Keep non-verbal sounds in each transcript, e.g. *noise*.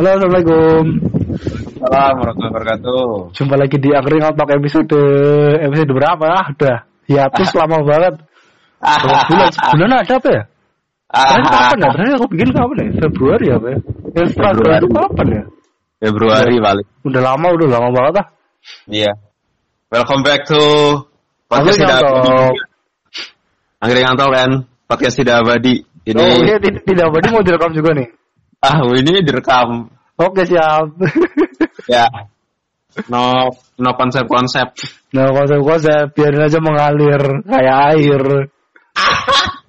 Halo, Assalamualaikum. Assalamualaikum warahmatullahi wabarakatuh. Jumpa lagi di Angkring Otak episode episode berapa ya? Udah hiatus lama banget. Berapa *laughs* bulan sebulan ada apa ya? Terakhir kapan ya? Terakhir aku bikin kapan ya? Februari apa ya? Yang setelah Februari. itu kapan ya? Februari balik. Udah lama, udah lama banget ah. Iya. Welcome back to podcast tidak abadi. Angkring Antol kan podcast tidak abadi. Ini Oh iya, tidak, tidak abadi mau direkam juga nih. Ah ini direkam Oke siap. *laughs* ya. No no konsep konsep. nah konsep-konsep biarin aja mengalir kayak air. *laughs*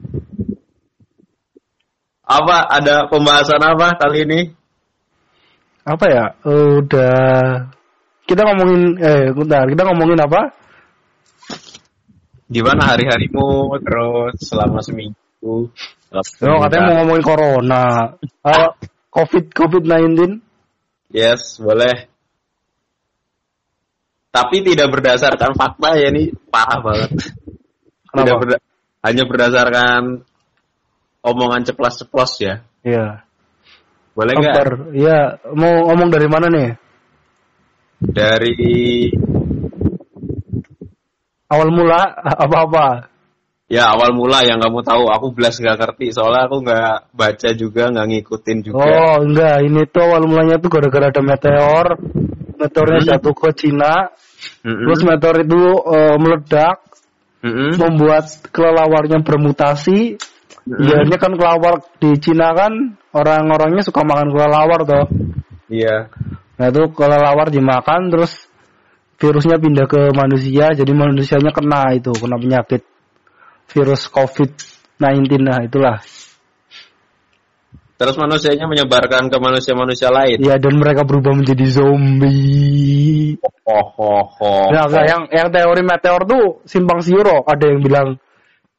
Apa ada pembahasan apa kali ini? Apa ya? Udah kita ngomongin eh bentar, kita ngomongin apa? Gimana hari-harimu terus selama seminggu? Oh, katanya mau ngomongin corona. Ah, COVID COVID-19. Yes, boleh. Tapi tidak berdasarkan fakta ya ini parah banget. Tidak Kenapa? berda- hanya berdasarkan omongan ceplas-ceplos ya. Iya. Boleh nggak? Iya, mau ngomong dari mana nih? Dari Awal mula *laughs* apa-apa? Ya awal mula yang kamu tahu, aku belas nggak ngerti soalnya aku nggak baca juga, nggak ngikutin juga. Oh, enggak, ini tuh awal mulanya tuh gara-gara ada meteor. Meteornya Hmm. jatuh ke Cina, Mm-mm. terus meteor itu eh, meledak, Mm-mm. membuat kelelawarnya bermutasi. Biasanya kan kelawar di Cina kan orang-orangnya suka makan kelelawar toh. Iya. Nah itu kelelawar dimakan terus virusnya pindah ke manusia jadi manusianya kena itu kena penyakit virus COVID-19 nah itulah. Terus manusianya menyebarkan ke manusia-manusia lain. Ya dan mereka berubah menjadi zombie. Oh, oh, oh. Nah, enggak, yang yang teori meteor tuh simpang siur. Ada yang bilang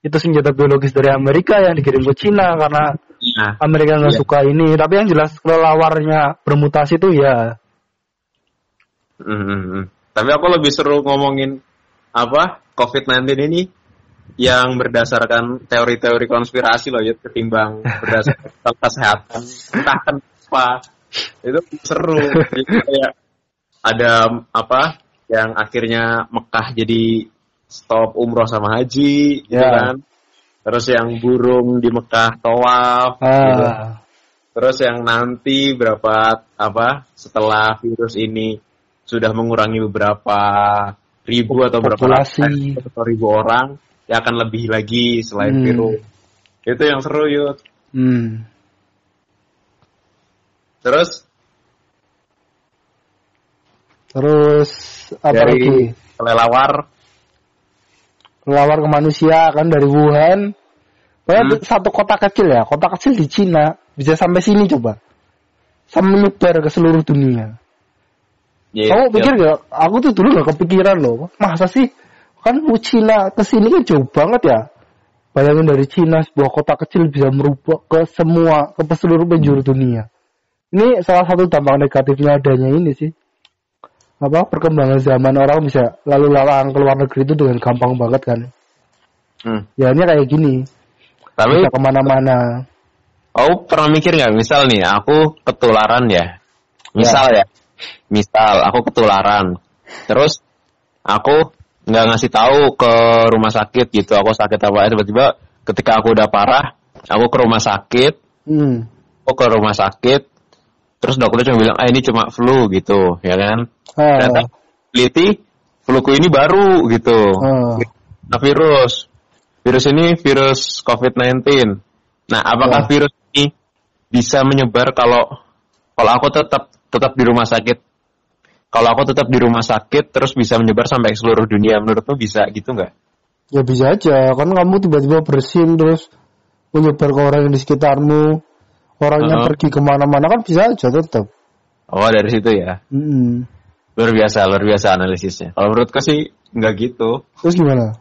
itu senjata biologis dari Amerika yang dikirim ke Cina karena Nah, Amerika nggak Iya. suka ini. Tapi yang jelas kelelawarnya bermutasi tuh ya mm-mm. Tapi aku lebih seru ngomongin apa COVID-19 ini yang berdasarkan teori-teori konspirasi loh ya ketimbang *laughs* berdasarkan kesehatan. Entah kenapa itu seru. Jadi kayak ada apa yang akhirnya Mekah jadi stop umroh sama haji gitu Ya. kan. Terus yang burung di Mekah tawaf gitu. ah, Terus yang nanti berapa apa setelah virus ini sudah mengurangi beberapa ribu atau berapa ratus atau ribu orang, ya akan lebih lagi selain Hmm. virus. Itu yang seru yuk. hmm. Terus Terus apa dari lagi? kelelawar, Kelelawar ke manusia kan dari Wuhan. Hmm. satu kota kecil ya, kota kecil di Cina bisa sampai sini coba. Sampai menyebar ke seluruh dunia. ya, Kamu ya, pikir gak? Aku tuh dulu gak kepikiran loh. Masa sih? Kan Cina ke sini kan jauh banget ya. Bayangin dari Cina sebuah kota kecil bisa merubah ke semua ke seluruh penjuru dunia. Ini salah satu dampak negatifnya adanya ini sih. Apa perkembangan zaman orang bisa lalu lalang ke luar negeri itu dengan gampang banget kan. Hmm. Ya ini kayak gini. Tapi Bisa ke mana-mana. Aku pernah mikir nggak, misal nih, aku ketularan ya. Misal ya, misal aku ketularan. Terus aku nggak ngasih tahu ke rumah sakit gitu, aku sakit apa tiba-tiba ketika aku udah parah, aku ke rumah sakit, Hmm. aku ke rumah sakit, terus dokternya cuma bilang, ah ini cuma flu gitu, ya kan? Ah, Ternyata teliti, fluku ini baru gitu. ah. Nah virus, virus ini virus COVID-19. Nah, apakah Ya. virus ini bisa menyebar kalau kalau aku tetap tetap di rumah sakit? Kalau aku tetap di rumah sakit terus bisa menyebar sampai seluruh dunia, menurutmu bisa gitu nggak? Ya bisa aja, kan kamu tiba-tiba bersin terus menyebar ke orang yang di sekitarmu, orangnya Uh-huh. pergi ke mana-mana kan bisa aja tetap. Oh dari situ ya, Mm-mm. luar biasa, luar biasa analisisnya. Kalau menurutku sih nggak gitu. Terus gimana?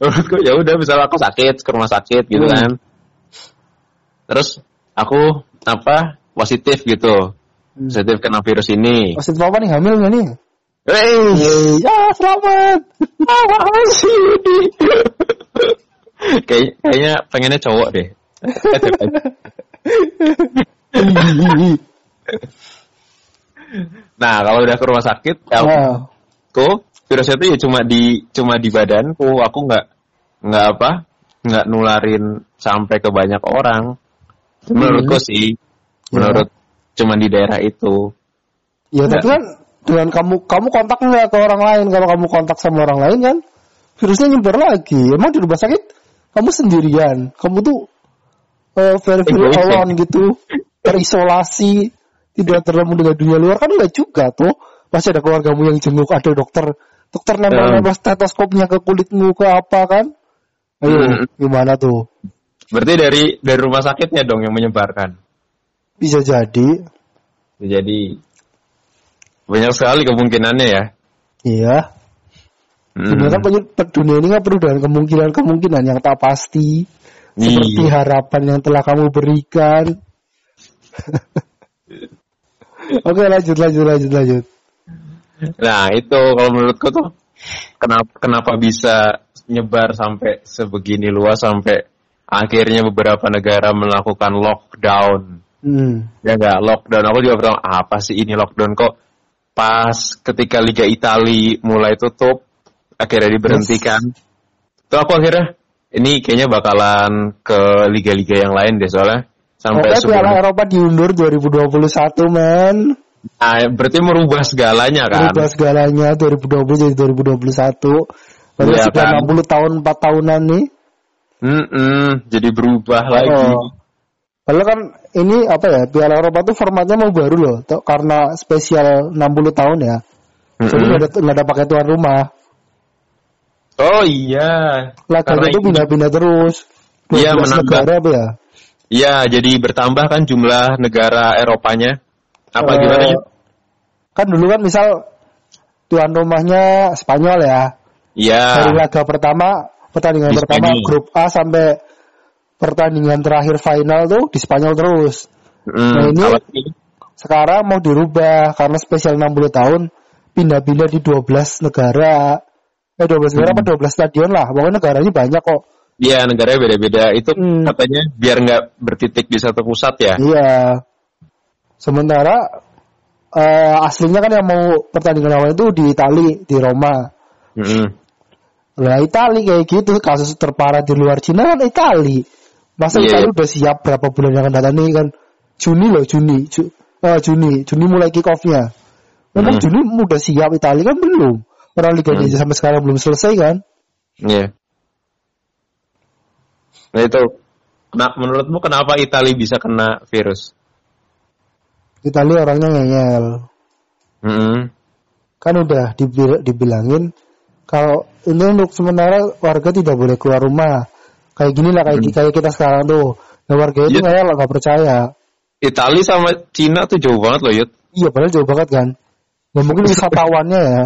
Menurutku ya udah, misalnya aku sakit ke rumah sakit gitu Hmm. kan, terus aku apa positif gitu. Positif kena virus ini. Maksud papa nih hamil nggak nih? Yeay, ya selamat. apa sih ini? Kayak, kayaknya pengennya cowok deh. *laughs* Nah, kalau udah ke rumah sakit, ya Nah, aku virusnya itu ya cuma di cuma di badanku. Aku nggak nggak apa nggak nularin sampai ke banyak orang. Menurutku sih, menurut cuma di daerah itu. ya tapi kan dengan kamu kamu kontak nggak ke orang lain? Kalau kamu kontak sama orang lain kan virusnya nyebar lagi. Emang di rumah sakit kamu sendirian? Kamu tuh eh very very ya? alone gitu terisolasi tidak terlalu dengan dunia luar. Kan enggak juga tuh. Pasti ada keluargamu yang jenguk ada dokter dokter nempel nempel stetoskopnya ke kulitmu ke apa kan? Ayo Hmm. gimana tuh? Berarti dari dari rumah sakitnya dong yang menyebarkan. Bisa jadi Jadi banyak sekali kemungkinannya ya. iya Hmm. Sebenarnya dunia ini nggak perlu dengan kemungkinan-kemungkinan yang tak pasti. Seperti Iya. harapan yang telah kamu berikan. *laughs* Oke lanjut lanjut lanjut lanjut. Nah itu kalau menurutku tuh kenapa kenapa bisa nyebar sampai sebegini luas sampai akhirnya beberapa negara melakukan lockdown. Hmm. Ya enggak lockdown. Aku juga pertama apa sih ini lockdown kok pas ketika Liga Italia mulai tutup akhirnya diberhentikan. Tuh aku akhirnya ini kayaknya bakalan ke liga-liga yang lain deh soalnya sampai Pokoknya Piala sebelum Eropa diundur 2021 men. Ah, berarti merubah segalanya kan. Berubah segalanya 2020 jadi 2021. Baru Iya, sudah kan? 60 tahun 4 tahunan nih. Mm-mm, jadi berubah lagi. Padahal kan ini apa ya Piala Eropa tuh formatnya mau baru loh, tuh, karena spesial 60 tahun ya. Jadi Mm-mm. nggak ada nggak ada pakai tuan rumah. Oh iya. Laganya Karena itu pindah-pindah terus. Iya, 12 menambah. negara apa ya? Iya, jadi bertambah kan jumlah negara Eropanya. Apa Eh, gimana ya? Kan dulu kan misal tuan rumahnya Spanyol ya. Iya. Dari laga pertama, pertandingan Di pertama Spanyol. grup A sampai pertandingan terakhir final tuh di Spanyol terus. Mm, Nah, ini- ini- Sekarang mau dirubah karena spesial 60 tahun pindah-pindah di 12 negara. Eh 12 negara Hmm. apa 12 stadion lah. Pokoknya negaranya banyak kok. Iya, negaranya beda-beda. Itu Hmm. katanya biar nggak bertitik di satu pusat ya. Iya. Sementara eh, aslinya kan yang mau pertandingan awal itu di Itali, di Roma. Mm-mm. Lah Itali kayak gitu kasus terparah di luar Cina kan Itali. Masa Iya, Itali iya. udah siap berapa bulan yang akan datang nih kan Juni loh Juni Ju- eh, Juni Juni mulai kick off-nya. Memang Hmm. Juni udah siap Itali kan belum. Orang Liga Hmm. Indonesia sampai sekarang belum selesai kan? Iya. Nah itu, nah, menurutmu kenapa Italia bisa kena virus? Itali orangnya ngeyel. Mm-mm. Kan udah dibil- dibilangin kalau ini untuk sementara warga tidak boleh keluar rumah. Kayak gini lah kayak, kayak kita sekarang tuh. Nah warga itu ngeyel nggak percaya. Italia sama Cina tuh jauh banget loh, Yud. Iya padahal jauh banget kan. Ya mungkin wisatawannya *laughs* ya.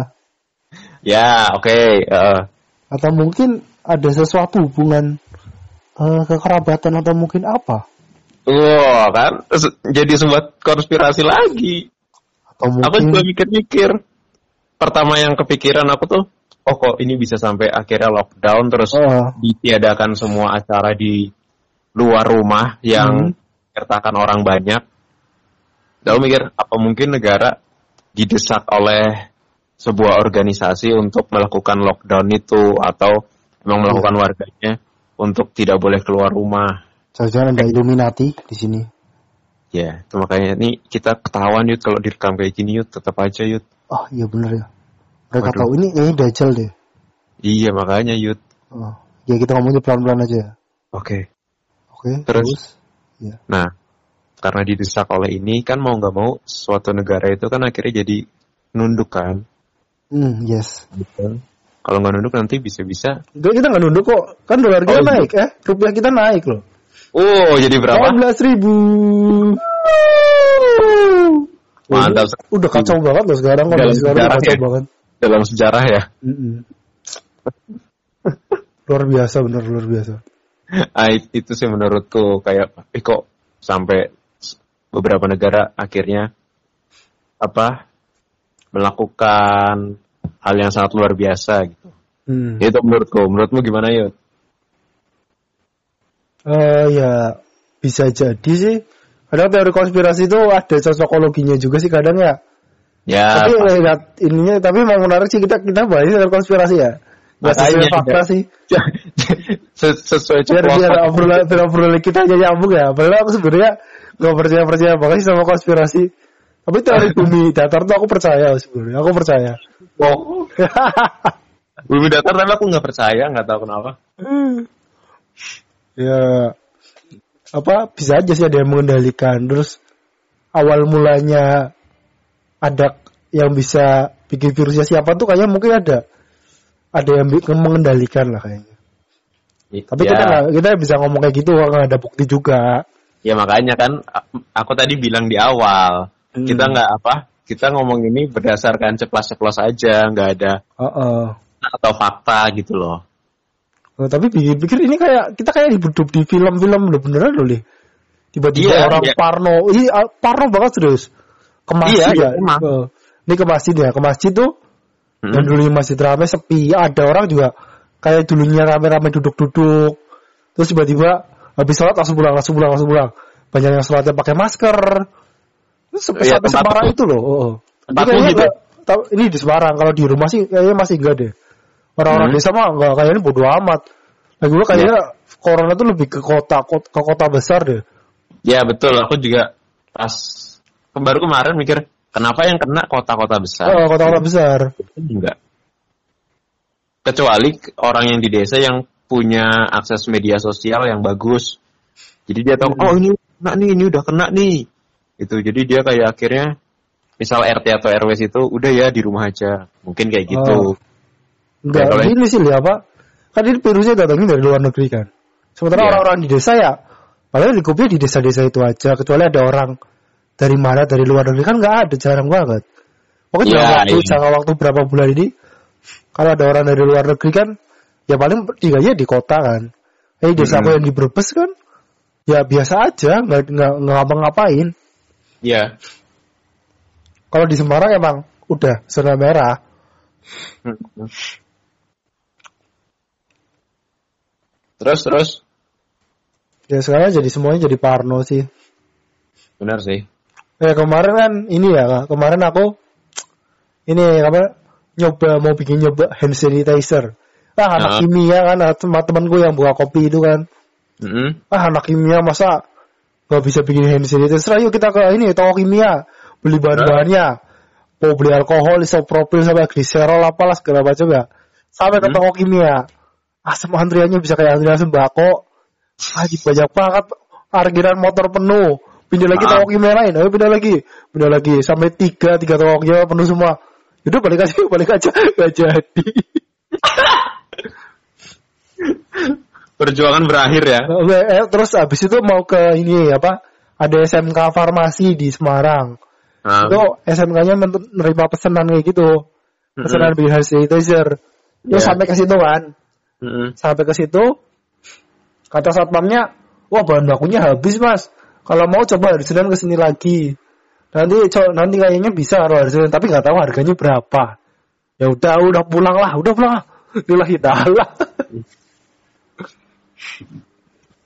Ya, oke. eh. atau mungkin ada sesuatu hubungan eh, kekerabatan atau mungkin apa Wah, kan Se- jadi sebuah konspirasi lagi. atau Aku mungkin juga mikir-mikir. Pertama yang kepikiran aku tuh, oh kok ini bisa sampai akhirnya lockdown terus Eh, ditiadakan semua acara di luar rumah yang menyertakan orang banyak. Lalu mikir, apa mungkin negara didesak oleh sebuah organisasi untuk melakukan lockdown itu atau memang melakukan warganya untuk tidak boleh keluar rumah. jangan-jangan ada Illuminati di sini Ya, itu makanya ini kita ketahuan yud kalau direkam kayak gini yud tetap aja yud. oh iya bener ya mereka Waduh. tahu ini ini dajjal deh Iya makanya yud. oh. ya kita ngomongnya pelan-pelan aja ya. Oke. oke Terus? ya Nah, karena didesak oleh ini kan mau nggak mau suatu negara itu kan akhirnya jadi nunduk kan. hmm, yes Kalau nggak nunduk nanti bisa-bisa. Kita nggak nunduk kok kan dolar kita Oh, iya. naik eh rupiah kita naik loh Oh, jadi berapa? 18 ribu Mantap. udah kacau banget loh sekarang kondisi sekarang kacau ya. banget Dalam sejarah ya. *laughs* Luar biasa bener luar biasa Ah, itu sih menurutku kayak, eh kok sampai beberapa negara akhirnya apa melakukan hal yang sangat luar biasa gitu. hmm. Itu menurutku. Menurutmu gimana yud? Eh ya bisa jadi sih. Kadang teori konspirasi itu ada cocokologinya juga sih kadang ya. Ya, tapi lihat ininya tapi mau menarik sih kita kita bahas tentang konspirasi ya. Gak sesuai fakta sih. *laughs* ses- sesuai Biar biar obrolan kita aja nyambung ya. Padahal aku sebenarnya nggak percaya percaya banget sih sama konspirasi. Tapi teori *laughs* bumi datar tuh aku percaya sebenarnya. Aku percaya. Oh, *laughs* bumi datar tapi aku nggak percaya, nggak tahu kenapa. ya apa bisa aja sih ada yang mengendalikan. Terus awal mulanya ada yang bisa bikin virusnya siapa tuh kayaknya mungkin ada ada yang mengendalikan lah kayaknya. Tapi ya, kita nggak kita bisa ngomong kayak gitu kalau nggak ada bukti juga. ya makanya kan aku tadi bilang di awal Hmm. kita nggak apa, kita ngomong ini berdasarkan ceplas-ceplos aja, nggak ada Heeh. atau fakta gitu loh. Oh, tapi pikir-pikir ini kayak kita kayak hidup di film-film udah beneran loh. Tiba-tiba Iya, orang iya. parno, ini ah, parno banget terus. Ke masjid Iya, ya. iya, emang. Ini ke masjid ya, ke masjid tuh Hmm. dan dulunya masjid rame sepi, ada orang juga kayak dulunya rame-rame duduk-duduk. Terus tiba-tiba habis sholat langsung pulang, langsung pulang, langsung pulang. Banyak yang sholatnya pakai masker. Terus sampai Iya, tempatku. Semarang itu loh. Oh, oh. Ini kayaknya gitu. ini di Semarang. Kalau di rumah sih kayaknya masih enggak deh. Orang-orang Hmm. desa mah enggak kayaknya bodo amat. Lagi pula kayaknya corona tuh lebih ke kota kot- ke kota besar deh. Ya betul, aku juga pas baru kemarin mikir kenapa yang kena kota-kota besar? Oh, kota-kota besar. Enggak. Kecuali orang yang di desa yang punya akses media sosial yang bagus. Jadi dia tahu, Hmm. oh ini kena nih, ini udah kena nih. Itu jadi dia kayak akhirnya misal RT atau RW itu udah ya di rumah aja. Mungkin kayak gitu. Oh. Enggak, Ya, kalau- ini sih lihat apa? Kan ini virusnya datangnya dari luar negeri kan. Sementara Iya. orang-orang di desa ya, padahal lingkupnya di desa-desa itu aja. Kecuali ada orang dari mana dari luar negeri kan nggak ada, jarang banget. Pokoknya Iya, jangka waktu, iya. jangka waktu berapa bulan ini, kalau ada orang dari luar negeri kan, ya paling tinggalnya di kota kan. Eh desa aku Mm-mm. yang di Brebes kan, ya biasa aja, nggak nggak ngapa-ngapain. Iya. Kalau di Semarang emang udah zona merah. Hmm. Terus terus Ya sekarang jadi semuanya jadi parno sih. benar sih. Eh kemarin kan ini ya kemarin aku ini apa nyoba mau bikin nyoba hand sanitizer. Ah anak Ah. kimia kan ah, sama temanku yang buka kopi itu kan. Mm-mm. Ah anak kimia masa nggak bisa bikin hand sanitizer? Ayo kita ke ini toko kimia beli bahan-bahannya. Mau beli alkohol, isopropil sampai gliserol apalah segala macam ya. Sampai ke Hmm. toko kimia. Ah semua antriannya bisa kayak antrian sembako. Ah banyak banget parkiran motor penuh. Pindah lagi Ah. toko kimia lain, ayo pindah lagi, pindah lagi sampai tiga tiga kimia penuh semua. Udah balik aja, *laughs* balik aja, gak jadi. *laughs* Perjuangan berakhir ya. Eh, terus habis itu mau ke ini apa? Ada SMK farmasi di Semarang. Nah, Itu SMK-nya men- menerima pesanan kayak gitu. Pesanan beli hand sanitizer. Terus Iya. sampai ke situ kan. mm-mm. Sampai ke situ kata satpamnya, "Wah, bahan bakunya habis, Mas. Kalau mau coba hari Senin ke sini lagi." Nanti co- nanti kayaknya bisa kalau hari Senin, tapi nggak tahu harganya berapa. Ya udah, udah pulang lah, udah pulang. *laughs* lah. Lillahi ta'ala. *laughs*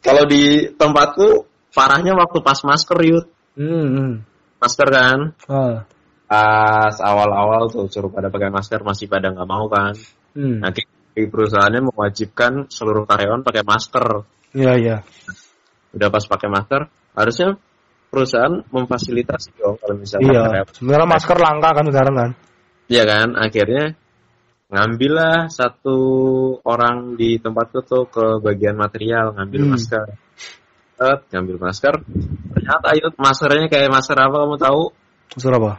Kalau di tempatku parahnya waktu pas masker yud. Hmm. hmm. Masker kan. Ah. Pas awal-awal tuh suruh pada pakai masker masih pada nggak mau kan. Hmm. Nanti di perusahaannya mewajibkan seluruh karyawan pakai masker. Iya, iya. Udah pas pakai masker, harusnya perusahaan memfasilitasi dong kalau misalnya Iya. Sebenarnya masker langka kan sekarang kan. Iya kan, akhirnya ngambillah satu orang di tempatku tuh ke bagian material ngambil Hmm. masker. Set, ngambil masker. Ternyata yud maskernya kayak masker apa kamu tahu? Masker apa?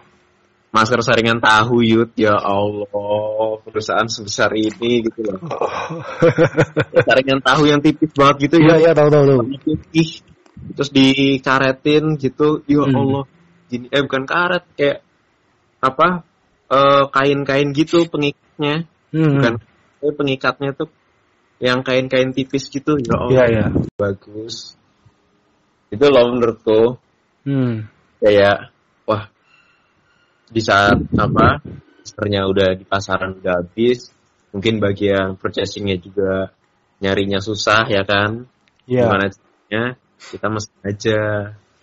Masker saringan tahu yud. Ya Allah, perusahaan sebesar ini gitu loh. *laughs* saringan tahu yang tipis banget gitu ya. iya, tahu tahu tahu. Putih. Terus dikaretin gitu. Ya Hmm. Allah. Gini eh bukan karet kayak apa? eh, kain-kain gitu pengikatnya. Hmm. Bukan eh, pengikatnya tuh yang kain-kain tipis gitu. Ya Allah, Iya, iya. bagus. Itu loh menurutku Hmm. kayak wah di saat apa maskernya udah di pasaran udah habis mungkin bagian purchasingnya juga nyarinya susah ya kan Iya. gimana caranya kita mesti aja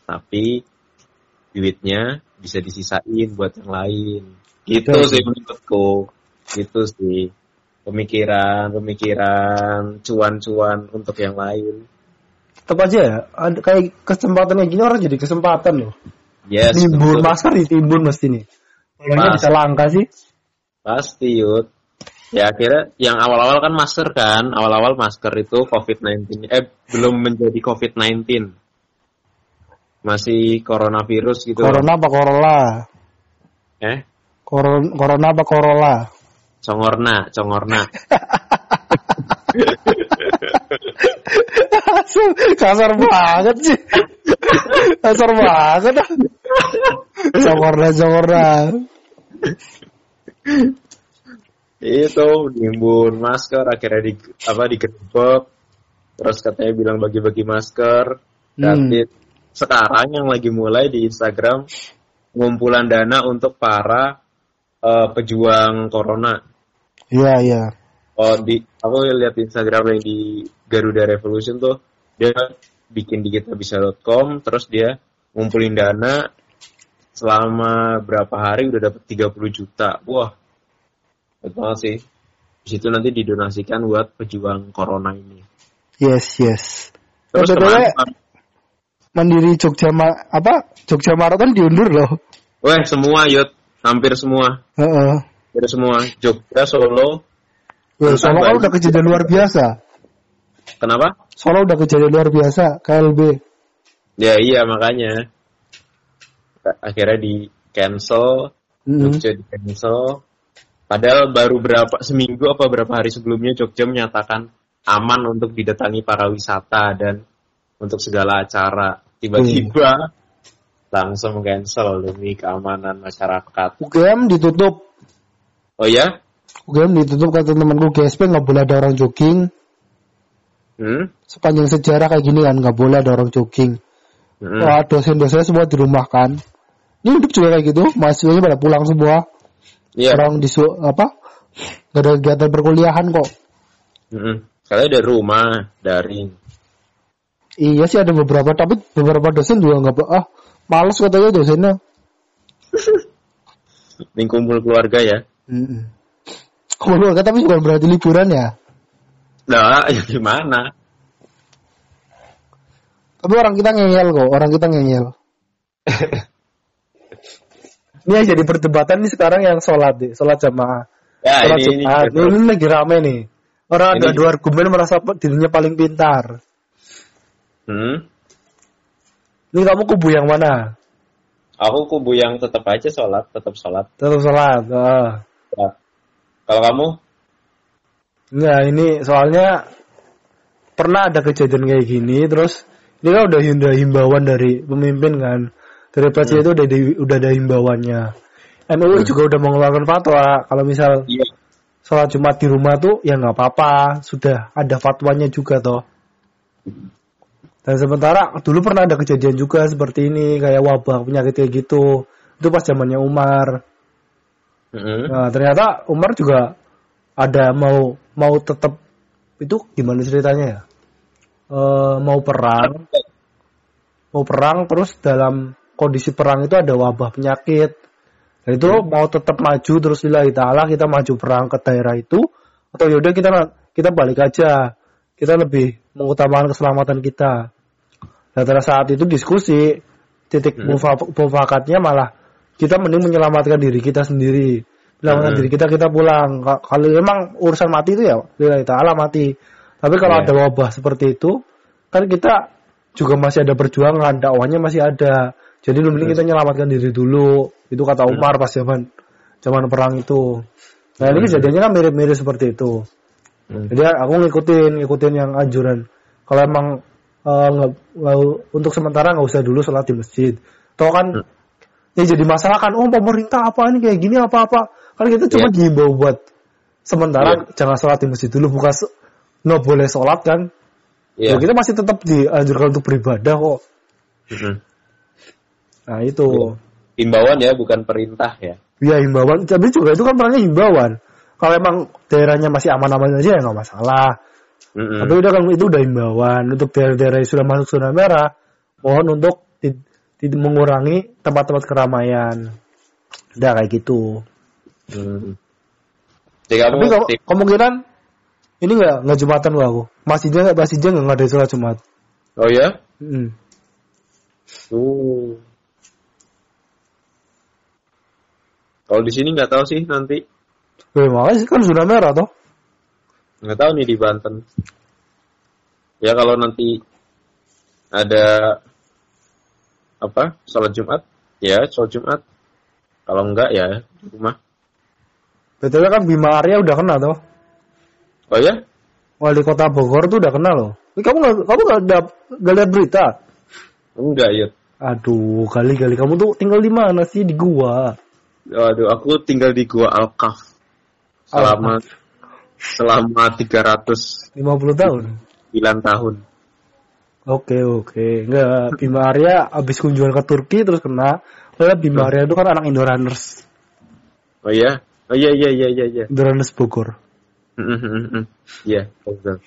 tapi duitnya bisa disisain buat yang lain. Gitu Betul. sih menurutku. Gitu sih. Pemikiran, pemikiran, cuan-cuan untuk yang lain. Tetap aja ya, ada, kayak kesempatan kayak gini orang jadi kesempatan loh. Yes, Timbun masker ditimbun mesti nih. Tolongnya Mas. bisa langka sih. Pasti Yud. Ya akhirnya yang awal-awal kan masker kan, awal-awal masker itu COVID-19. Eh belum menjadi COVID-19. Masih coronavirus gitu. Corona apa Corolla? Eh, Koron, corona apa Corolla? congorna, congorna. Kasar banget sih. Kasar banget. Corona, corona. Itu nimbun masker akhirnya di apa digerebek terus katanya bilang bagi-bagi masker dan Hmm. di- sekarang yang lagi mulai di Instagram ngumpulan dana untuk para eh, pejuang corona Iya, iya. oh di aku lihat Instagram yang di Garuda Revolution tuh dia bikin di kitabisa.com terus dia ngumpulin dana selama berapa hari udah dapat 30 juta wah betul sih di situ nanti didonasikan buat pejuang corona ini Yes, yes. terus BTW, kemarin Mandiri Jogja Ma- apa? Jogja Marathon diundur loh. weh semua yud hampir semua Heeh. hampir semua Jogja Solo Wah, Solo kan udah kejadian luar biasa. kenapa Solo udah kejadian luar biasa, KLB. ya iya makanya akhirnya di cancel Mm. Jogja di cancel. Padahal baru berapa seminggu apa berapa hari sebelumnya Jogja menyatakan aman untuk didatangi para wisata dan untuk segala acara. Tiba-tiba langsung cancel demi keamanan masyarakat. UGM ditutup. Oh ya? UGM ditutup kata temanku GSP nggak boleh ada orang jogging. Hmm? Sepanjang sejarah kayak gini kan nggak boleh ada orang jogging. Hmm. Wah dosen-dosennya semua dirumahkan. Ini hidup juga kayak gitu, mahasiswanya pada pulang semua. Iya. Orang di apa? Gak ada kegiatan perkuliahan kok. Hmm. Kalian dari rumah, daring. Iya sih ada beberapa, tapi beberapa dosen juga nggak ah males katanya dosennya. *laughs* Ini kumpul keluarga ya. Mm Keluarga tapi bukan berarti liburan ya. Nah, ya gimana? Tapi orang kita ngeyel kok, orang kita ngeyel. *laughs* ini yang jadi perdebatan nih sekarang yang sholat nih, sholat jamaah. Ya, sholat ini, ini, Jumat. Ini, ini lagi rame nih. Orang ada Ini- dua argumen merasa dirinya paling pintar. Hmm? Ini kamu kubu yang mana? Aku kubu yang tetap aja sholat, tetap sholat. Tetap sholat. Ah. Ya. Kalau kamu? Enggak, ini soalnya pernah ada kejadian kayak gini, terus ini kan udah himbauan dari pemimpin kan, dari presiden itu udah di- udah ada himbauannya. MUI juga udah mengeluarkan fatwa kalau misal Iya. sholat Jumat di rumah tuh ya nggak apa-apa, sudah ada fatwanya juga toh. Dan sementara dulu pernah ada kejadian juga seperti ini kayak wabah penyakit kayak gitu. Itu pas zamannya Umar. Mm-mm. Nah, ternyata Umar juga ada mau mau tetap itu gimana ceritanya ya? Eh, mau perang, mau perang terus dalam kondisi perang itu ada wabah penyakit. Dan itu mau tetap maju terus lillahi taala kita maju perang ke daerah itu atau yaudah kita kita balik aja. Kita lebih mengutamakan keselamatan kita. Dan pada saat itu diskusi titik Hmm. mufa- mufakatnya malah kita mending menyelamatkan diri kita sendiri. Menyelamatkan Hmm. diri kita kita pulang. Ka- Kalau emang urusan mati itu ya lillahi taala mati. Tapi kalau Iya. ada wabah seperti itu kan kita juga masih ada perjuangan, dakwahnya masih ada. Jadi lu mending kita menyelamatkan diri dulu. Itu kata Umar pas zaman zaman perang itu. Nah ini kejadiannya kan mirip-mirip seperti itu. Hmm. Jadi aku ngikutin ngikutin yang anjuran. Kalau emang nggak- nggak- untuk sementara nggak usah dulu sholat di masjid. Toh kan ya jadi masalah kan, oh pemerintah apa ini kayak gini apa apa. Kan kita cuma Iya. diimbau buat sementara jangan sholat di masjid dulu, bukan nggak boleh sholat kan. Iya. Ya, kita masih tetap dianjurkan untuk beribadah kok. Mm-mm. Nah itu. Himbauan ya, bukan perintah ya. Ya himbauan, tapi juga itu kan perannya himbauan. Kalau emang daerahnya masih aman-aman aja ya nggak masalah. Mm-mm. Tapi udah kan itu udah himbauan untuk daerah-daerah yang sudah masuk zona merah, mohon untuk di- Tidak mengurangi tempat-tempat keramaian. Udah kayak gitu. Hmm. Kamu Tapi kalau tim- kemungkinan ini nggak nggak jumatan gua aku. Masjidnya nggak masjidnya nggak ngadain sholat jumat. Oh ya? Hmm. Tuh. Kalau di sini nggak tahu sih nanti. Eh, makanya sih kan zona merah toh. Nggak tahu nih di Banten. Ya kalau nanti ada apa sholat Jumat, ya sholat Jumat. Kalau enggak ya di rumah. Betul kan Bima Arya udah kenal toh. Oh ya? Wali kota Bogor tuh udah kenal loh. Ini kamu nggak kamu nggak ada nggak lihat berita? Enggak ya. Aduh, kali-kali kamu tuh tinggal di mana sih di gua? Waduh, aku tinggal di Gua Alkaf selama selama 309 50 tahun. tahun. Oke oke, nggak Bima Arya abis kunjungan ke Turki terus kena. Padahal Bima Arya itu kan anak Indorunners, Oh iya? Oh iya iya iya iya iya. Indorunners Bogor. Mm, mm, mm. Iya, betul.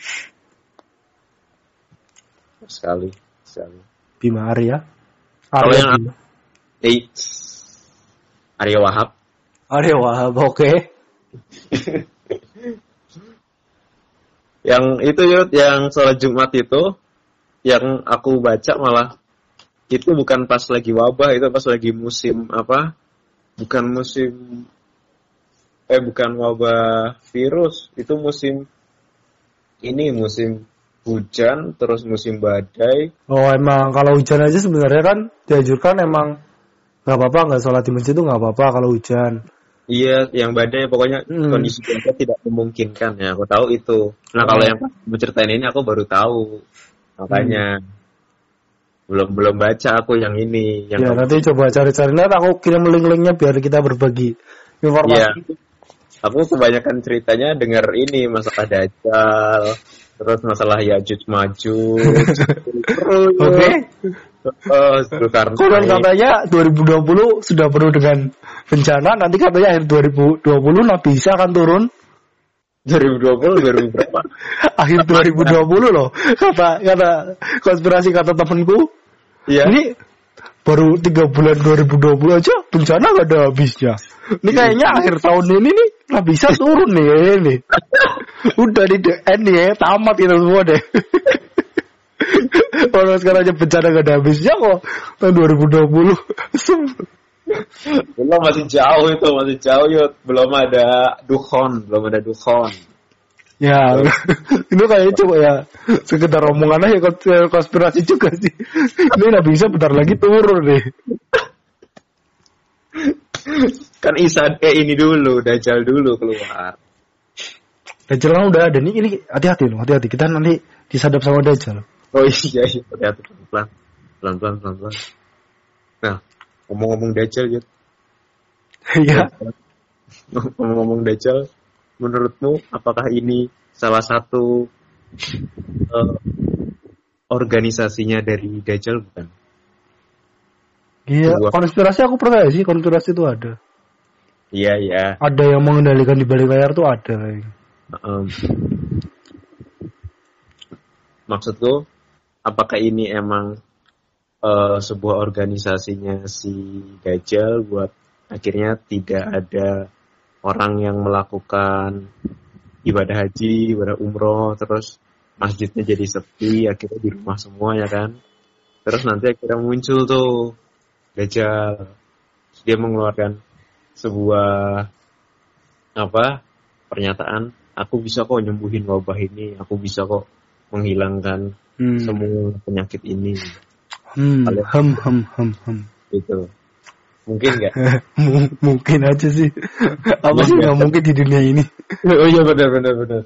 Sekali, sekali. Bima Arya. Kalau Arya yang Bima. Eh, Arya Wahab. Arya Wahab, oke. *laughs* Yang itu yud, yang sholat Jumat itu, yang aku baca malah itu bukan pas lagi wabah, itu pas lagi musim apa? Bukan musim eh bukan wabah virus, itu musim ini musim hujan, terus musim badai. Oh emang kalau hujan aja sebenarnya kan dianjurkan emang nggak apa-apa nggak sholat di masjid itu nggak apa-apa kalau hujan. Iya, yang badai pokoknya Hmm. kondisi cuaca tidak memungkinkan ya. Aku tahu itu. Nah kalau Oh. yang pas kamu ceritain ini aku baru tahu. Makanya belum belum baca aku yang ini. Yang ya kamu- nanti coba cari-cari nanti aku kirim link-linknya biar kita berbagi informasi. Aku kebanyakan ceritanya dengar ini masalah Dajjal, terus masalah Yajuj Majuj. terus *laughs* Oke. Oh, Zulkarnain. Konon katanya 2020 sudah penuh dengan bencana, nanti katanya akhir 2020 Nabi Isa akan turun 2020 2000 berapa? *laughs* akhir 2020 loh. Kata kata konspirasi kata temanku, Iya. ini baru tiga bulan 2020 aja bencana gak ada habisnya. Ini kayaknya akhir tahun ini nih Nabi Isa turun nih ini. *laughs* Udah di DN nih ya, tamat itu semua deh. *laughs* Kalau sekarang aja bencana gak ada habisnya kok tahun 2020. *laughs* Belum masih jauh itu, masih jauh yuk. Belum ada dukhon, belum ada dukhon. Ya, *laughs* itu kayaknya coba ya sekedar omongan aja kons- konspirasi juga sih. *laughs* Ini Nabi Isa bentar lagi turun nih. Kan Isa eh ini dulu, Dajjal dulu keluar. Dajjal kan udah ada nih, ini hati-hati loh, hati-hati. Kita nanti disadap sama Dajjal. Oh iya, iya. Hati-hati pelan-pelan. Pelan-pelan, pelan-pelan. Nah, ngomong-ngomong Dajjal, Yud. Iya. Ngomong-ngomong Dajjal, menurutmu apakah ini salah satu eh, organisasinya dari Dajjal bukan? Iya, Dua. konspirasi aku percaya sih, konspirasi itu ada. Iya, iya. Ada yang mengendalikan di balik layar tuh ada. Em, maksudku, apakah ini emang eh, sebuah organisasinya si Dajjal buat akhirnya tidak ada orang yang melakukan ibadah haji, ibadah umroh, terus masjidnya jadi sepi, akhirnya di rumah semua ya kan. Terus nanti akhirnya muncul tuh Dajjal. Dia mengeluarkan sebuah apa pernyataan aku bisa kok nyembuhin wabah ini aku bisa kok menghilangkan Hmm. semua penyakit ini Hmm, hem, hem, hem, hem. gitu mungkin nggak *laughs* M- mungkin aja sih. *laughs* Apa sih nggak mungkin di dunia ini? *laughs* oh iya benar benar benar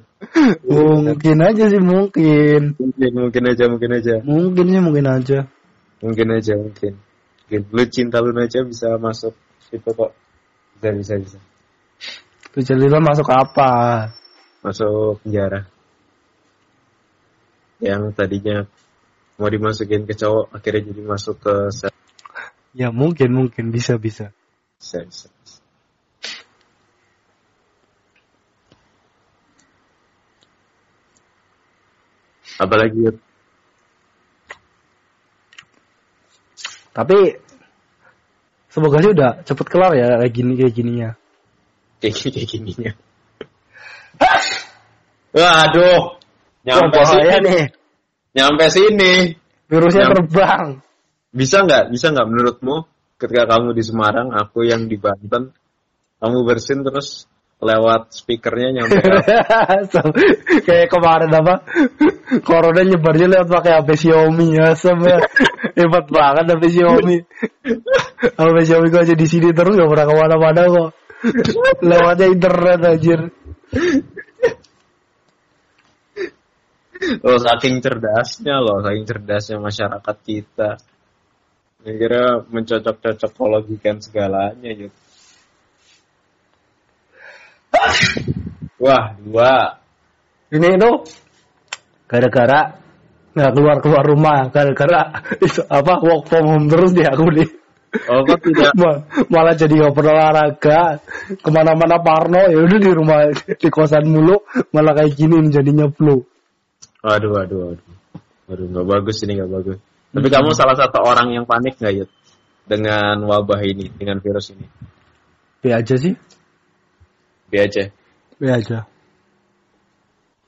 Mungkin aja sih, mungkin. mungkin mungkin aja mungkin aja Mungkin sih, mungkin aja. mungkin aja mungkin mungkin lu cinta lu aja bisa masuk itu kok bisa bisa bisa Tuh Jalila masuk apa? masuk penjara yang tadinya mau dimasukin ke cowok akhirnya jadi masuk ke sel Ya mungkin, mungkin. Bisa, bisa. bisa, bisa. apalagi Yud? Tapi semoga sih udah cepet kelar ya kayak gini kayak gininya. Kayak gini kayak gininya. Waduh. Nyampe Wah, sini. nih. Nyampe sini. Virusnya Nyam- terbang. Bisa nggak? Bisa nggak menurutmu ketika kamu di Semarang, aku yang di Banten, kamu bersin terus lewat speakernya nyampe *laughs* So, kayak kemarin apa corona nyebarnya lewat pakai HP Xiaomi ya sama hebat banget HP Xiaomi HP Xiaomi gua aja di sini terus gak pernah ke mana-mana kok lewatnya internet anjir Oh, saking cerdasnya loh, saking cerdasnya masyarakat kita. Saya kira mencocok-cocokologikan segalanya gitu. Wah, dua. ini itu gara-gara nggak keluar keluar rumah gara-gara itu apa work from home terus deh aku nih Oh, kok tidak? *laughs* Ma- malah jadi nggak pernah olahraga ke mana-mana Parno ya udah di rumah di kosan mulu malah kayak gini jadinya flu Waduh, waduh, waduh. Waduh, nggak bagus ini, nggak bagus. Tapi kamu salah satu orang yang panik nggak, Yud? Dengan wabah ini, dengan virus ini? B aja sih Bi aja. B aja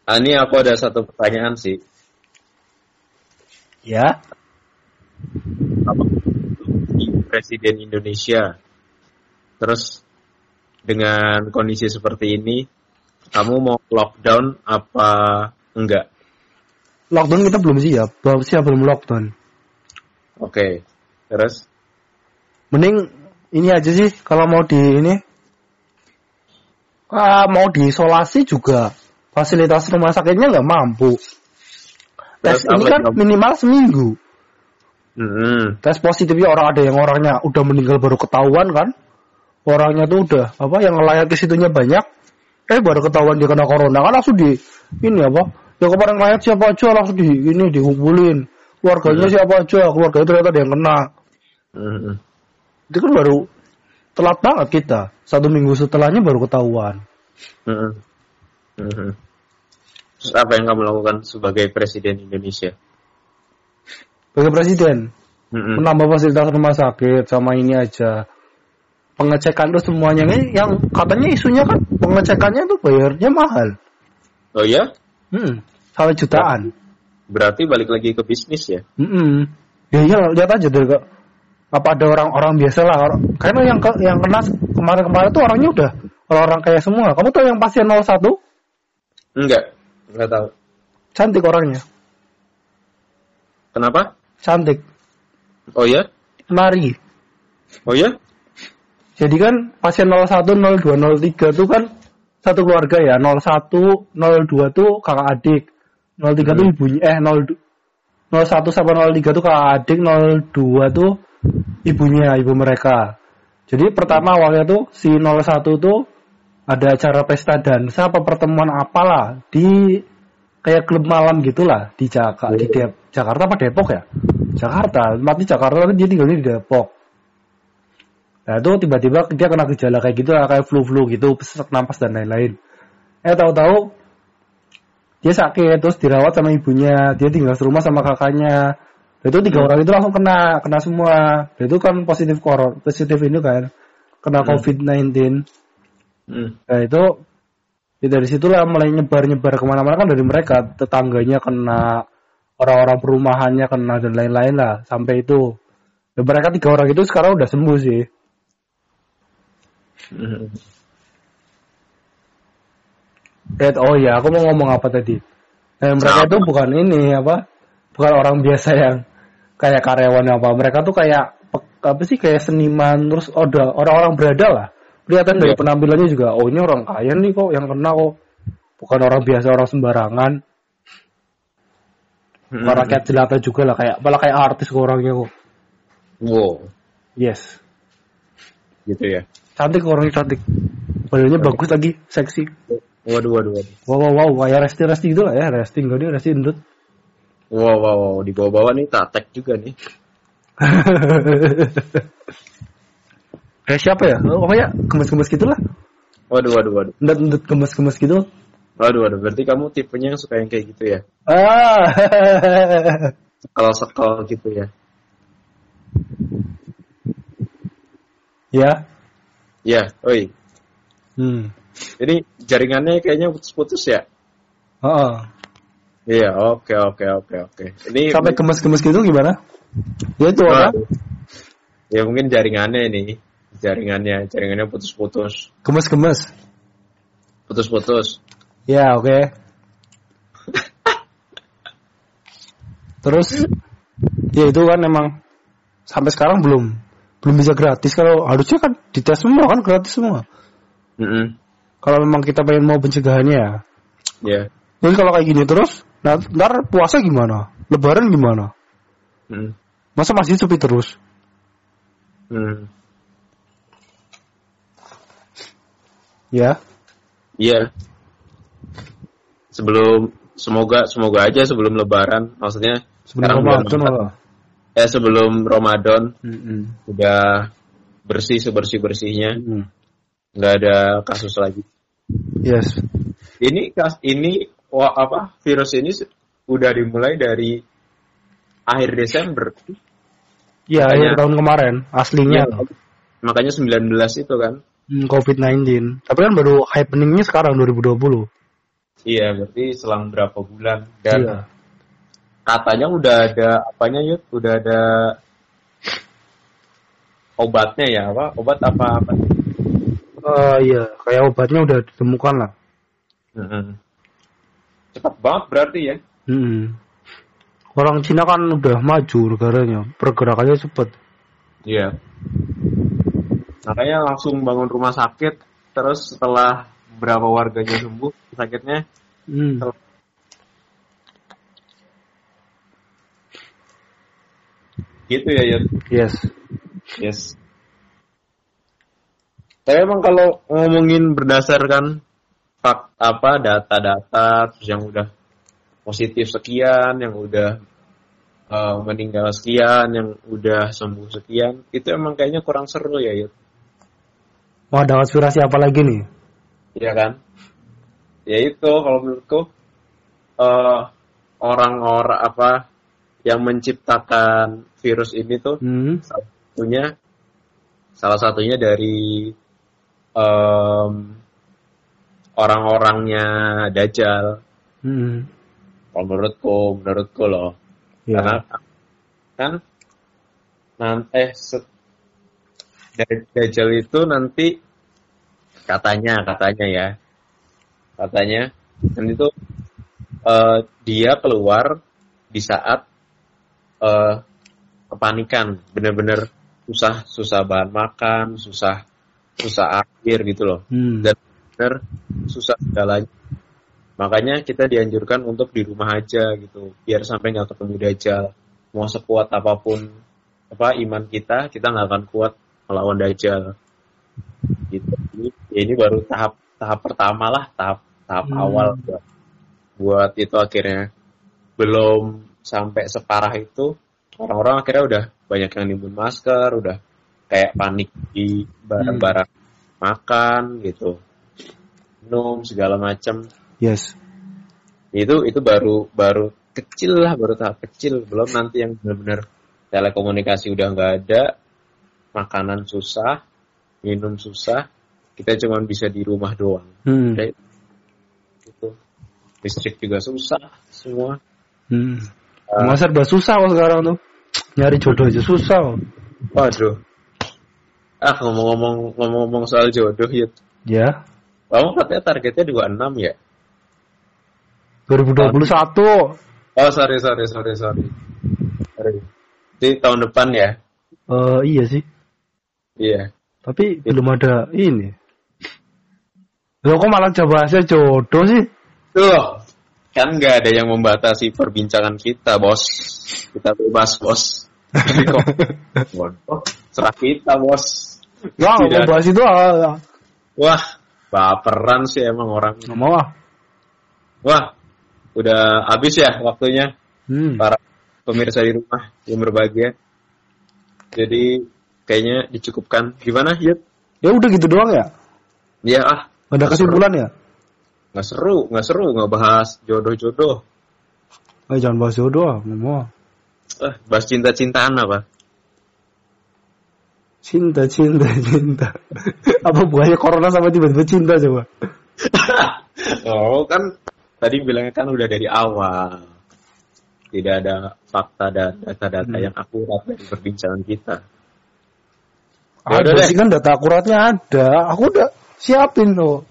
Ah, ini aku ada satu pertanyaan sih. ya Apa Presiden Indonesia? Terus dengan kondisi seperti ini, kamu mau lockdown apa enggak? Lockdown kita belum siap. Belum siap belum lockdown. Oke. Terus? mending ini aja sih kalau mau di ini. Ah, mau diisolasi juga fasilitas rumah sakitnya nggak mampu. Tes Terus ini kan minimal seminggu. Hmm. tes positifnya orang ada yang orangnya udah meninggal baru ketahuan kan? Orangnya tuh udah apa yang ngelayat ke situnya banyak. Eh baru ketahuan dia kena corona kan langsung di ini apa yang kemarin ngelayat siapa aja langsung di ini dikumpulin keluarganya siapa aja keluarganya ternyata ada yang kena Hmm. itu kan baru telat banget kita satu minggu setelahnya baru ketahuan Hmm. Hmm. Terus apa yang kamu lakukan sebagai Presiden Indonesia? sebagai presiden Hmm. menambah fasilitas rumah sakit sama ini aja pengecekan tuh semuanya ini yang katanya isunya kan pengecekannya tuh bayarnya mahal Oh ya? hmm, sampai jutaan Berarti balik lagi ke bisnis ya? Mm-mm. Ya iya lihat aja deh kak. Apa ada orang-orang biasa lah. Orang, karena yang ke- yang kena kemarin-kemarin tuh orangnya udah orang-orang kaya semua. Kamu tahu yang pasien 01 Enggak. Enggak tahu. cantik orangnya, Kenapa? cantik, Oh ya? nari. Oh ya? Jadi kan pasien 01, 02, 03 tuh kan satu keluarga ya. 01, 02 tuh kakak adik. 03 tuh ibunya eh 02 01 sampai 03 tuh kakak adik, 02 tuh ibunya, ibu mereka. Jadi pertama awalnya tuh si 01 tuh ada acara pesta dansa apa pertemuan apalah di kayak klub malam gitulah di Jakarta di Dep- Jakarta apa Depok ya? Jakarta, mati Jakarta tapi dia tinggalnya di Depok. Nah itu tiba-tiba dia kena gejala kayak gitu lah, kayak flu-flu gitu, sesak napas dan lain-lain. Eh tahu-tahu dia sakit terus dirawat sama ibunya, dia tinggal serumah sama kakaknya. Itu tiga orang itu langsung kena, kena semua. Itu kan positif koron, positif ini kan, kena Hmm. COVID-19. Hmm. Nah itu ya dari situlah mulai nyebar-nyebar ke mana-mana kan dari mereka tetangganya kena orang-orang perumahannya kena dan lain-lain lah sampai itu dan mereka tiga orang itu sekarang udah sembuh sih Hmm. Red, oh ya aku mau ngomong apa tadi? Nah, mereka itu bukan ini apa? Bukan orang biasa yang kayak karyawan apa. Mereka tuh kayak apa sih kayak seniman terus ada orang-orang berada lah. Kelihatan dari Iya. penampilannya juga oh ini orang kaya nih kok yang kena kok. Bukan orang biasa orang sembarangan. Hmm. Bukan rakyat jelata juga lah kayak malah kayak artis kok orangnya kok. Wow. yes. Gitu ya. cantik orangnya cantik. Badannya bagus lagi seksi Waduh, waduh, waduh. wow wow wow kayak resti resti gitu lah ya resti enggak dia resti endut Wow, wow, wow. Di bawah-bawah nih tatek juga nih. *laughs* kayak siapa ya oh, pokoknya gemes-gemes gitulah Waduh, waduh, waduh. endut endut gemes-gemes gitu Waduh, waduh. Berarti kamu tipenya yang suka yang kayak gitu ya? ah Sekal-sekal gitu ya? Ya. Ya, oi. Hmm. Ini jaringannya kayaknya putus-putus ya? Heeh. Iya, oke oke oke oke. Ini Sampai gemes-gemes gitu gimana? Ya itu apa? Ya mungkin jaringannya ini, jaringannya, jaringannya putus-putus, Gemes-gemes. putus-putus. Ya, oke. Terus ya itu kan emang sampai sekarang belum belum bisa gratis kalau harusnya kan dites semua kan gratis semua. Mm Kalau memang kita pengen mau pencegahannya ya. Ya. Jadi kalau kayak gini terus, nah, ntar puasa gimana? Lebaran gimana? Mm. Masa masih sepi terus? Mm. Ya. Iya. Sebelum semoga semoga aja sebelum Lebaran, maksudnya Sebelum Ramadan malah. eh sebelum Ramadan Mm-mm. udah bersih sebersih bersihnya, Mm. nggak ada kasus lagi. Yes. Ini kas ini wah, apa virus ini udah dimulai dari akhir Desember. Ya, Makanya- akhir tahun kemarin aslinya Iya. Makanya 19 itu kan. Hmm, COVID-19. Tapi kan baru happeningnya sekarang 2020. Iya, berarti selang berapa bulan dan Iya. katanya udah ada apanya yuk, udah ada obatnya ya apa? Obat apa apa? Eh, iya, kayak obatnya udah ditemukan lah. Mm-mm. Cepat banget berarti ya. Hmm. Orang Cina kan udah maju negaranya, pergerakannya cepet. Iya. Makanya langsung bangun rumah sakit, terus setelah berapa warganya sembuh sakitnya, Hmm. gitu ya Yud. Yes. Yes. Tapi emang kalau ngomongin berdasarkan fak apa data-data terus yang udah positif sekian, yang udah eh, meninggal sekian, yang udah sembuh sekian, itu emang kayaknya kurang seru ya, Yud. Mau ada konspirasi apa lagi nih? Iya kan? Ya itu kalau menurutku eh, orang-orang apa yang menciptakan virus ini tuh Hmm. satunya salah satunya dari em, orang-orangnya Dajjal. Hmm. Kalau menurutku, menurutku loh. Ya. Karena kan nanti eh set- Da- Dajjal itu nanti katanya katanya ya katanya nanti tuh eh, dia keluar di saat eh, kepanikan bener-bener susah susah bahan makan susah susah air gitu loh. Hmm. dan bener susah segalanya. Makanya kita dianjurkan untuk di rumah aja gitu biar sampai nggak ketemu dajjal. Mau sekuat apa pun apa iman kita kita nggak akan kuat melawan dajjal. Gitu. Ini, ya ini baru tahap tahap pertama lah tahap tahap Hmm. awal buat, buat itu akhirnya. Belum sampai separah itu orang-orang akhirnya udah banyak yang nimbun masker udah kayak panik di barang-barang makan gitu minum segala macam Yes. itu itu baru baru kecil lah baru tahap kecil belum nanti yang benar-benar telekomunikasi udah nggak ada makanan susah minum susah kita cuma bisa di rumah doang Hmm. Udah, gitu listrik juga susah semua Hmm. Ah. Masa udah susah kok sekarang tuh. Nyari jodoh aja susah. waduh ah ngomong-ngomong ngomong-ngomong soal jodoh ya Ya. kamu katanya targetnya 26 ya 2021. oh sorry sorry sorry sorry sorry di tahun depan ya Eh iya sih. iya Tapi belum ada ini. Loh kok malah bahasnya jodoh sih? Tuh, kan nggak ada yang membatasi perbincangan kita, bos. Kita bebas, bos. *laughs* Jadi serah kita, bos. Ya, nggak Tidak. mau bahas itu ah. Wah, baperan sih emang orang. Nggak mau ah. Wah, udah habis ya waktunya Hmm. para pemirsa di rumah yang berbahagia. Jadi kayaknya dicukupkan. Gimana, Yud? Ya udah gitu doang ya. Ya ah, ada kesimpulan ya. nggak seru, nggak seru, nggak bahas jodoh-jodoh. Eh jangan bahas jodoh mau. Eh, bahas cinta-cintaan apa? Cinta, cinta, *laughs* cinta. Apa buahnya corona sama tiba-tiba cinta coba? oh kan tadi bilangnya kan udah dari awal. Tidak ada fakta dan data-data Hmm. yang akurat dari perbincangan kita. Ya Ada deh. sih kan data akuratnya ada. Aku udah siapin tuh.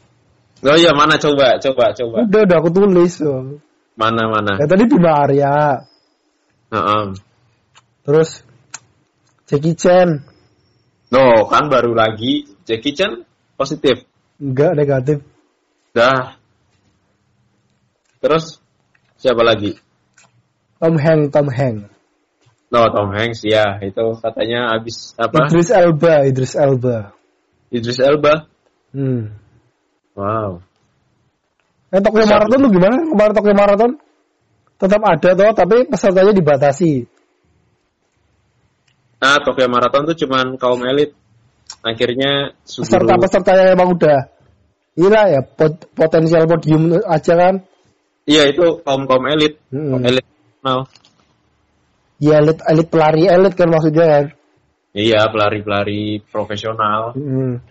Oh iya mana coba coba coba. Udah, udah aku tulis tuh. Mana mana. Ya tadi Bima Arya. Heeh. Terus Jackie Chan. No, kan baru lagi Jackie Chan positif. Enggak negatif. Dah. Terus siapa lagi? Tom Hanks, Tom Hanks. No, Tom Hanks ya, itu katanya habis apa? Idris Elba, Idris Elba. Idris Elba. Hmm. Wow. Eh Tokyo? Marathon lu gimana? Kemarin Tokyo Marathon tetap ada toh, tapi pesertanya dibatasi. Nah, Tokyo Marathon tuh cuman kaum elit. Akhirnya. Peserta-peserta yang emang udah Gila ya, pot- potensial podium aja kan. Iya, itu kaum-kaum elit. Hmm. Kaum elit. Nah, Ya elit, elit pelari elit kan maksudnya kan. iya, pelari-pelari profesional. Hmm.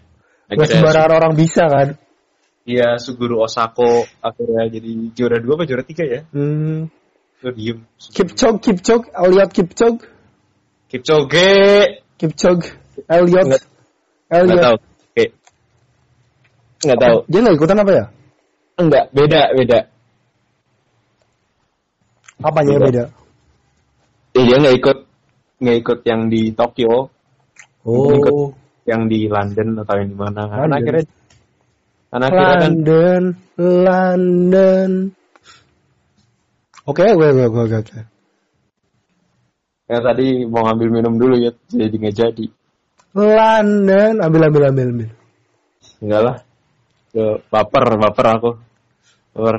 Gak Akhirnya sembarangan orang bisa kan. Iya, Suguru Osako akhirnya jadi juara dua apa juara tiga ya? Hmm. Lu diem. Kipchog, Kipchog, Elliot Kipchog, Kipchoge. Kipchog, Elliot, Nggak- Nggak Elliot. tahu. Oke. Nggak tahu. Dia nggak ikutan apa ya? Enggak, beda, beda. Apanya yang beda? Eh, dia nggak ikut nggak ikut yang di Tokyo, Ikut. Oh, yang di London atau yang di mana. Karena London. akhirnya karena akhirnya kan London, London. Oke, oke, oke, oke, oke. Ya tadi mau ngambil minum dulu ya, jadi nggak jadi. London, ambil, ambil, ambil, ambil. Enggak lah. Ke baper, baper aku. Baper.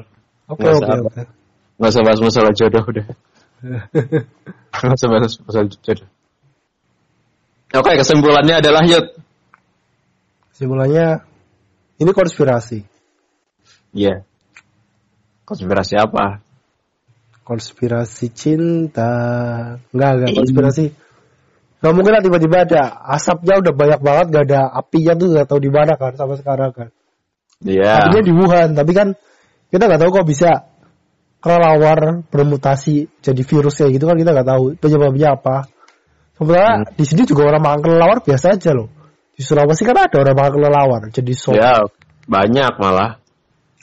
Oke, oke, oke. Nggak usah bahas masalah jodoh udah. *laughs* Nggak usah bahas masalah jodoh. Oke, kesimpulannya adalah Yud. Kesimpulannya, ini konspirasi. Iya. Konspirasi apa? Konspirasi cinta. Enggak, enggak, konspirasi. Gak mungkin lah tiba-tiba ada asapnya udah banyak banget, gak ada apinya tuh gak tahu di mana kan sampai sekarang kan. Iya. Apinya di Wuhan, tapi kan kita nggak tahu kok bisa kelelawar bermutasi jadi virus kayak gitu kan kita nggak tahu penyebabnya apa. Sementara Hmm. di sini juga orang makan kelelawar biasa aja loh. Di Sulawesi kan ada orang makan kelelawar jadi sop. Ya, banyak malah.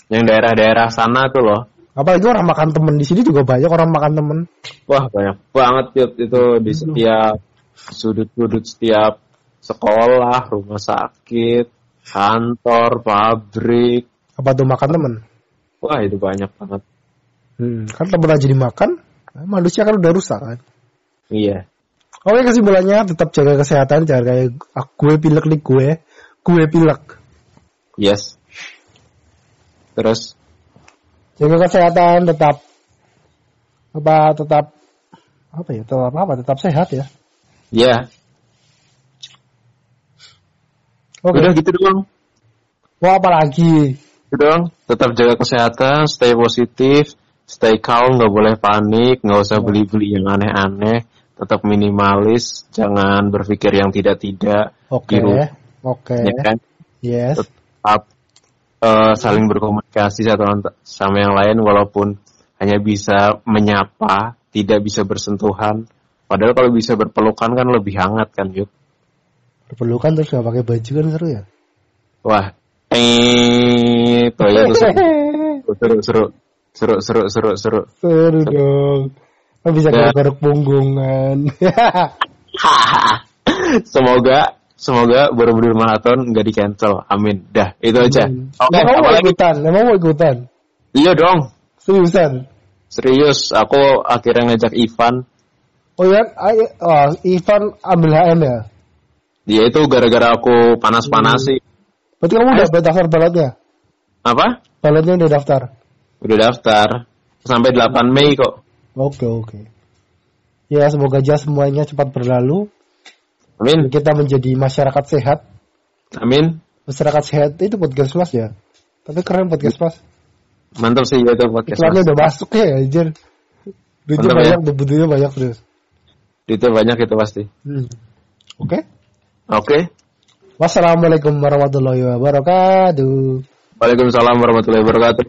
Yang daerah-daerah sana tuh loh. Apalagi orang makan temen di sini juga banyak orang makan temen. Wah, banyak banget Yud. itu di setiap sudut-sudut setiap sekolah, rumah sakit, kantor, pabrik. Apa tuh makan temen? Wah, itu banyak banget. Hmm, kan temen aja dimakan, nah, manusia kan udah rusak kan. Iya. Oke kesimpulannya tetap jaga kesehatan, jangan kayak ah, gue pilek nih gue, gue pilek. Yes. Terus jaga kesehatan tetap apa tetap apa ya tetap apa tetap sehat ya ya, oke udah gitu doang. mau apa lagi Gitu doang. Tetap jaga kesehatan, stay positif, stay calm, nggak boleh panik, nggak usah beli-beli yang aneh-aneh, tetap minimalis, jangan berpikir yang tidak-tidak. oke Di rumah, oke ya kan? yes tetap eh, saling berkomunikasi satu sama yang lain walaupun hanya bisa menyapa, tidak bisa bersentuhan. Padahal kalau bisa berpelukan kan lebih hangat kan, Yud. berpelukan terus nggak pakai baju kan seru ya? Wah, eh, itu ya tuh seru, seru, seru, seru, seru, seru. seru. Dong. Kan bisa garuk punggungan. *laughs* Semoga, semoga Borobudur Marathon nggak di cancel. Amin. Dah, itu aja. Oke, apa mau ikutan emang mau ikutan Iya dong, seriusan serius. Aku akhirnya ngajak Ivan. oh ya oh, Ivan ambil HM ya Dia itu gara-gara aku panas-panas sih. berarti kamu udah daftar balotnya Apa? balotnya udah daftar Udah daftar. Sampai 8 Mei kok. Oke oke. Ya semoga aja semuanya cepat berlalu. Amin. Kita menjadi masyarakat sehat. Amin. Masyarakat sehat itu podcast mas ya. Tapi keren podcast mas. Mantap sih itu podcast. Iklannya Mas. udah masuk ya anjir. Duitnya ya. banyak, tuh, butuhnya banyak terus. Itu banyak itu pasti. Hmm. Oke. Oke. Wassalamualaikum warahmatullahi wabarakatuh. Waalaikumsalam warahmatullahi wabarakatuh.